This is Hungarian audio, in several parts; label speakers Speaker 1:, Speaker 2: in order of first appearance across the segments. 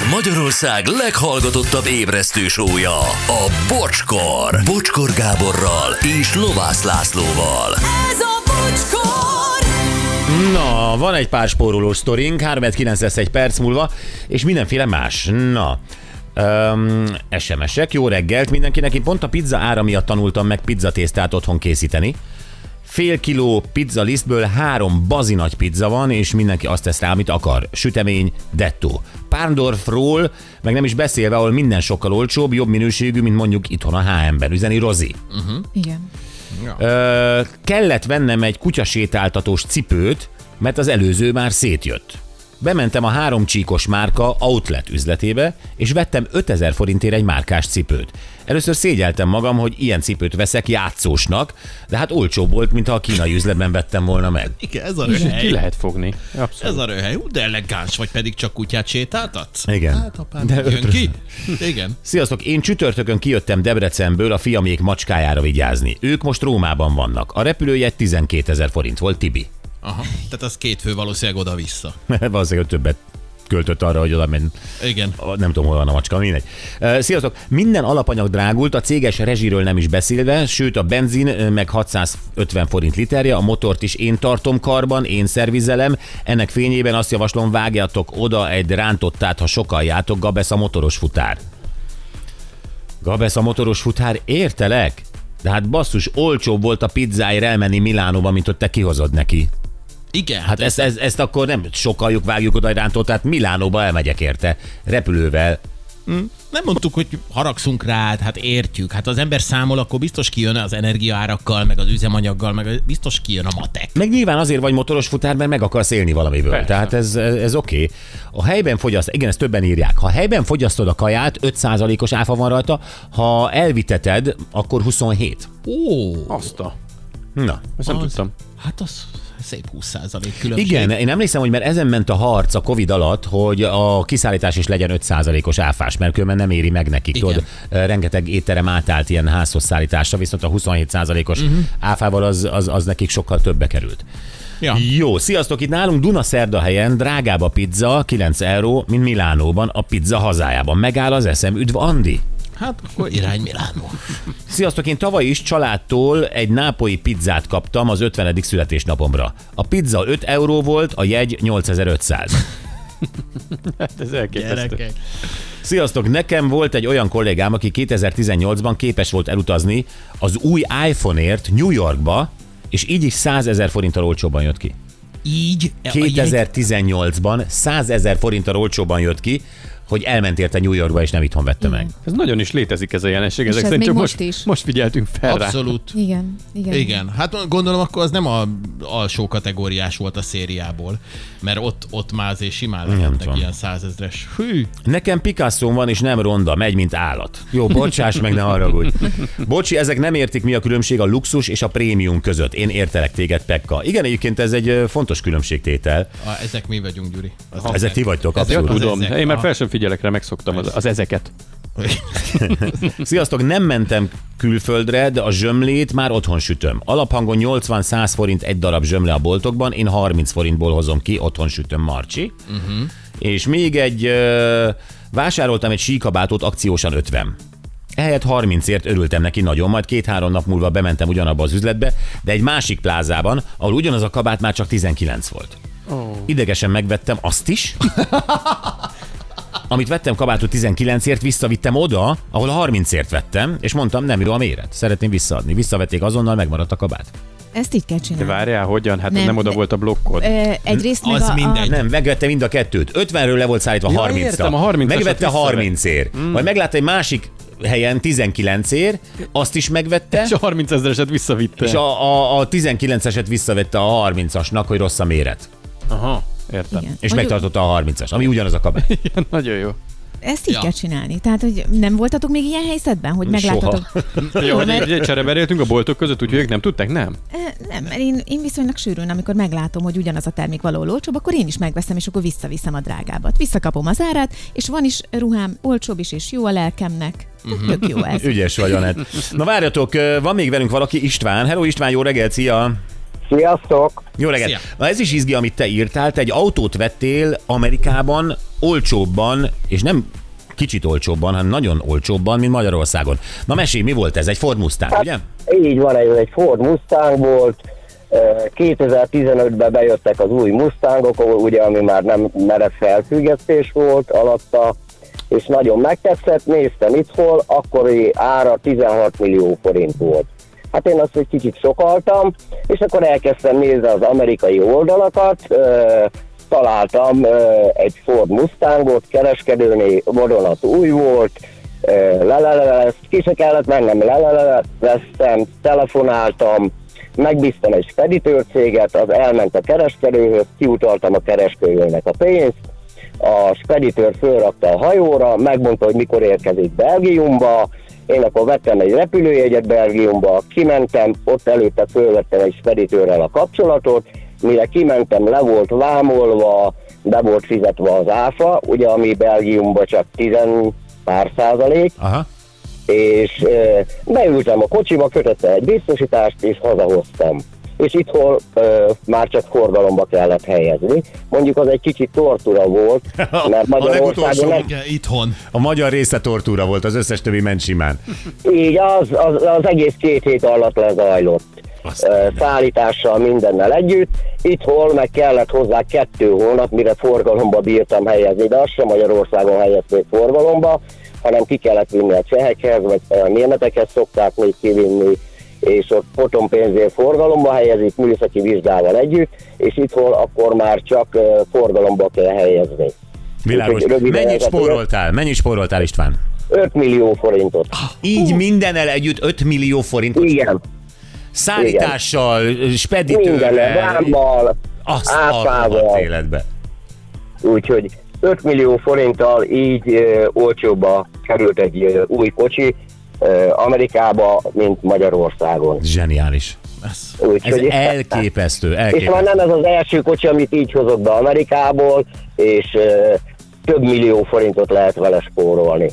Speaker 1: Ez Magyarország leghallgatottabb ébresztő sója, a Bocskor. Bocskor Gáborral és Lovász Lászlóval.
Speaker 2: Ez a bocskor!
Speaker 3: Na, van egy pár spórolós sztorink, 3 9 lesz egy perc múlva, és mindenféle más. Na, Um, SMS-ek, jó reggelt mindenkinek. Én pont a pizza ára miatt tanultam meg pizzatésztát otthon készíteni. Fél kiló pizza lisztből három bazi nagy pizza van, és mindenki azt tesz rá, amit akar. Sütemény, dettó. Pándorfról, meg nem is beszélve, ahol minden sokkal olcsóbb, jobb minőségű, mint mondjuk itthon a H&M-ben. Üzeni Rozi.
Speaker 4: Igen.
Speaker 3: Ö, kellett vennem egy kutyasétáltatós cipőt, mert az előző már szétjött. Bementem a három csíkos márka outlet üzletébe, és vettem 5000 forintért egy márkás cipőt. Először szégyeltem magam, hogy ilyen cipőt veszek játszósnak, de hát olcsóbb volt, mint ha a kínai üzletben vettem volna meg.
Speaker 5: Igen, ez a
Speaker 6: Ki
Speaker 5: röhely.
Speaker 6: lehet fogni.
Speaker 5: Ez
Speaker 6: Abszolút.
Speaker 5: a röhely. Ú, de elegáns vagy, pedig csak kutyát sétáltatsz?
Speaker 3: Igen.
Speaker 5: Hát apám,
Speaker 3: De
Speaker 5: jön
Speaker 3: ötről.
Speaker 5: ki? Igen.
Speaker 3: Sziasztok, én csütörtökön kijöttem Debrecenből a fiamék macskájára vigyázni. Ők most Rómában vannak. A repülőjegy 12 ezer forint volt, Tibi.
Speaker 5: Aha. Tehát az két fő valószínűleg oda-vissza.
Speaker 3: Valószínűleg többet költött arra, hogy oda ment.
Speaker 5: Igen.
Speaker 3: Nem tudom, hol van a macska, mindegy. Sziasztok! Minden alapanyag drágult, a céges rezsiről nem is beszélve, sőt a benzin meg 650 forint literje, a motort is én tartom karban, én szervizelem. Ennek fényében azt javaslom, vágjatok oda egy rántottát, ha sokaljátok, Gabesz a motoros futár. Gabesz a motoros futár, értelek? De hát basszus, olcsóbb volt a pizzáért elmenni Milánóba, mint hogy te kihozod neki.
Speaker 5: Igen.
Speaker 3: Hát ezt, ezt, ezt akkor nem sokaljuk, vágjuk oda egy rántottát, Milánóba elmegyek érte, repülővel.
Speaker 5: Nem mondtuk, hogy haragszunk rád, hát értjük. Hát az ember számol, akkor biztos kijön az energiaárakkal, meg az üzemanyaggal, meg biztos kijön a matek.
Speaker 3: Meg nyilván azért vagy motoros futár, mert meg akarsz élni valamiből.
Speaker 6: Persze.
Speaker 3: Tehát ez, ez oké. Okay. A helyben fogyaszt, igen, ezt többen írják. Ha helyben fogyasztod a kaját, 5%-os áfa van rajta, ha elviteted, akkor 27.
Speaker 5: Ó,
Speaker 6: Azt a...
Speaker 3: Na.
Speaker 6: Ezt nem
Speaker 5: Az-
Speaker 6: tudtam.
Speaker 5: hát az szép 20 különbség.
Speaker 3: Igen, én emlékszem, hogy mert ezen ment a harc a Covid alatt, hogy a kiszállítás is legyen 5%-os áfás, mert különben nem éri meg nekik.
Speaker 5: Igen.
Speaker 3: Tudod, rengeteg étterem átállt ilyen házhoz szállításra, viszont a 27%-os uh-huh. áfával az, az, az nekik sokkal többbe került.
Speaker 5: Ja.
Speaker 3: Jó, sziasztok! Itt nálunk Dunaszerda helyen drágább a pizza, 9 euró, mint Milánóban, a pizza hazájában. Megáll az eszem. Üdv Andi!
Speaker 5: Hát akkor irány Milánó.
Speaker 3: Sziasztok, én tavaly is családtól egy nápolyi pizzát kaptam az 50. születésnapomra. A pizza 5 euró volt, a jegy 8500.
Speaker 6: Hát ez elképesztő.
Speaker 5: Gyerekek.
Speaker 3: Sziasztok, nekem volt egy olyan kollégám, aki 2018-ban képes volt elutazni az új iPhone-ért New Yorkba, és így is 100 ezer forinttal olcsóban jött ki.
Speaker 5: Így. a jegy-
Speaker 3: 2018-ban 100 ezer forinttal olcsóban jött ki, hogy elment érte New Yorkba, és nem itthon vette meg.
Speaker 6: Ez nagyon is létezik ez a jelenség. Ezek
Speaker 4: ez
Speaker 6: szerint csak
Speaker 4: most is.
Speaker 6: most figyeltünk fel rá.
Speaker 5: Abszolút.
Speaker 4: Igen. Igen.
Speaker 5: Igen, hát gondolom akkor az nem a alsó kategóriás volt a szériából, mert ott, ott már azért simán lehetnek ilyen százezres. Hű,
Speaker 3: Nekem picasso van, és nem ronda, megy, mint állat. Jó, bocsáss meg, ne haragudj. Bocsi, ezek nem értik, mi a különbség a luxus és a prémium között. Én értelek téged, Pekka. Igen, egyébként ez egy fontos különbségtétel.
Speaker 5: a, ezek mi vagyunk, Gyuri. Az
Speaker 3: Ezek ti vagytok,
Speaker 5: Ezek
Speaker 3: abszolút.
Speaker 5: az
Speaker 6: Tudom,
Speaker 5: ezek.
Speaker 6: én már fel sem figyelek rá, megszoktam az, az ezeket.
Speaker 3: Sziasztok, nem mentem külföldre, de a zsömlét már otthon sütöm. Alaphangon 80-100 forint egy darab zsömle a boltokban, én 30 forintból hozom ki, otthon sütöm Marcsi. Uh-huh. És még egy, ö, vásároltam egy síkabátot akciósan 50. Ehelyett 30ért örültem neki nagyon, majd két-három nap múlva bementem ugyanabba az üzletbe, de egy másik plázában, ahol ugyanaz a kabát már csak 19 volt. Oh. Idegesen megvettem azt is, amit vettem kabátot 19ért, visszavittem oda, ahol a 30ért vettem, és mondtam, nem jó a méret. Szeretném visszaadni. Visszavették azonnal, megmaradt a kabát.
Speaker 4: Ezt így kell
Speaker 6: De
Speaker 4: csinálni.
Speaker 6: várjál, hogyan? Hát nem,
Speaker 4: Nem,
Speaker 6: oda
Speaker 4: de-
Speaker 6: volt a blokkod.
Speaker 4: Ö, egyrészt meg
Speaker 5: Az
Speaker 4: a,
Speaker 5: mindegy.
Speaker 4: A,
Speaker 3: Nem, megvette mind a kettőt. 50-ről le volt szállítva
Speaker 6: Ja,
Speaker 3: 30
Speaker 6: értem, a 30-asat
Speaker 3: Megvette
Speaker 6: visszavett.
Speaker 3: 30-ért. Mm. Majd meglátta egy másik helyen 19-ért, azt is megvette,
Speaker 6: És a 30 ezereset visszavitte.
Speaker 3: és a, a, a 19-eset visszavette a 30-asnak, hogy rossz a méret.
Speaker 6: Aha, értem.
Speaker 4: igen.
Speaker 3: És
Speaker 4: Mondjuk,
Speaker 3: megtartotta a 30-as, ami ugyanaz a kabát.
Speaker 6: Igen, nagyon jó.
Speaker 4: Ezt így
Speaker 5: Ja.
Speaker 4: kell csinálni. Tehát, hogy nem voltatok még ilyen helyzetben, hogy megláttatok?
Speaker 6: Jó, hogy
Speaker 4: mert-
Speaker 6: egy csereberéltünk a boltok között, úgyhogy ők nem tudták, nem?
Speaker 4: Nem, mert én, én viszonylag sűrűn, amikor meglátom, hogy ugyanaz a termék való olcsóbb, akkor én is megveszem, és akkor visszaviszem a drágábbat. Visszakapom az árát, és van is ruhám, olcsóbb is, és jó a lelkemnek. Uh-huh. Tök jó ez.
Speaker 3: Ügyes vagy, Anett. Na várjatok, van még velünk valaki, István. Hello István, jó reggelt, szia!
Speaker 7: Sziasztok!
Speaker 3: Jó reggelt!
Speaker 5: Szia.
Speaker 3: Na ez is izgi, amit te írtál. Te egy autót vettél Amerikában olcsóbban, és nem kicsit olcsóbban, hanem nagyon olcsóbban, mint Magyarországon. Na mesélj, mi volt ez? Egy Ford Mustang, ugye?
Speaker 7: Így van, ez egy Ford Mustang volt. Ö, 2015-ben bejöttek az új Mustangok, ugye, ami már nem merev felfüggesztés volt alatta, és nagyon megtetszett, néztem itthon, akkori ára 16 millió forint volt. Hát én azt egy kicsit sokaltam, és akkor elkezdtem nézni az amerikai oldalakat, találtam egy Ford Mustangot, kereskedőnél vadonat új volt, ö, lelelelez, ki se kellett mennem, leleleztem, telefonáltam, megbíztam egy speditőrcéget, az elment a kereskedőhöz, kiutaltam a kereskedőnek a pénzt, a speditőr fölrakta a hajóra, megmondta, hogy mikor érkezik Belgiumba, én akkor vettem egy repülőjegyet Belgiumba, kimentem, ott előtte fölvettem egy speditőrrel a kapcsolatot, mire kimentem, le volt vámolva, be volt fizetve az áfa, ugye ami Belgiumban csak 10 pár százalék,
Speaker 3: Aha.
Speaker 7: és e, beültem a kocsiba, kötöttem egy biztosítást, és hazahoztam. És itthon e, már csak forgalomba kellett helyezni. Mondjuk az egy kicsit tortura volt, mert
Speaker 3: A
Speaker 7: Magyarországon
Speaker 3: legutolsó-
Speaker 7: nem,
Speaker 5: Igen, Itthon.
Speaker 3: A magyar része tortúra volt, az összes többi ment simán.
Speaker 7: így az, az, az egész két hét alatt lezajlott.
Speaker 3: Azt
Speaker 7: Ö, Szállítással mindennel együtt. Itthon meg kellett hozzá kettő hónap, mire forgalomba bírtam helyezni, de azt sem Magyarországon helyezték forgalomba, hanem ki kellett vinni a csehekhez, vagy a németekhez szokták még kivinni, és ott potompénzért forgalomba helyezik műszaki vizsgával együtt, és itthon akkor már csak forgalomba kell helyezni.
Speaker 3: Világos. Mennyit spóroltál? Mennyit spóroltál István?
Speaker 7: 5 millió forintot.
Speaker 3: Így mindennel együtt 5 millió forintot.
Speaker 7: Igen,
Speaker 3: Szállítással,
Speaker 7: minden,
Speaker 3: speditőrrel.
Speaker 7: vámmal,
Speaker 3: Azt
Speaker 7: áfával.
Speaker 3: életbe.
Speaker 7: Úgyhogy 5 millió forinttal így ö, olcsóbba került egy ö, új kocsi Amerikába, mint Magyarországon.
Speaker 3: Zseniális.
Speaker 5: Ez.
Speaker 7: Úgyhogy,
Speaker 3: Ez elképesztő,
Speaker 7: és már
Speaker 3: elképesztő.
Speaker 7: nem ez az első kocsi, amit így hozok be Amerikából, és több millió forintot lehet vele spórolni.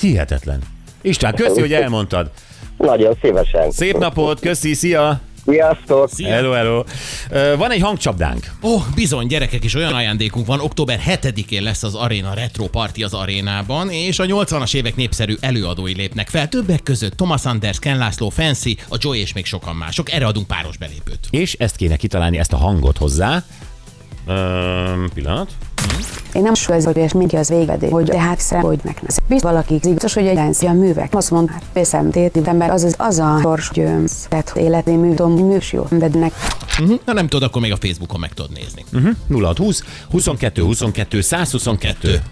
Speaker 3: Hihetetlen. István, köszi, hogy elmondtad.
Speaker 7: Nagyon szívesen.
Speaker 3: Szép napot, köszi, szia!
Speaker 7: Sziasztok!
Speaker 5: Szia.
Speaker 3: Hello, hello. Van egy hangcsapdánk.
Speaker 5: Ó, oh, bizony, gyerekek, is olyan ajándékunk van. Október 7-én lesz az Arena Retro Party az arénában, és a 80-as évek népszerű előadói lépnek fel. Többek között Thomas Anders, Ken László, Fancy, a Joy és még sokan mások. Erre adunk páros belépőt.
Speaker 3: És ezt kéne kitalálni, ezt a hangot hozzá. Öm, pillanat.
Speaker 8: Én nem sőz, hogy és mindenki az végedé, hogy tehát szem, hogy megnéz. Biztos valaki biztos, hogy egy a művek. Azt mondta, hát veszem téti ember, az az, az a sors győmsz. Tehát életé mű, tudom, műs jó, embernek.
Speaker 5: Uh-huh. Na nem tudod, akkor még a Facebookon meg tudod nézni.
Speaker 3: Uh-huh. 0620 22 22 122.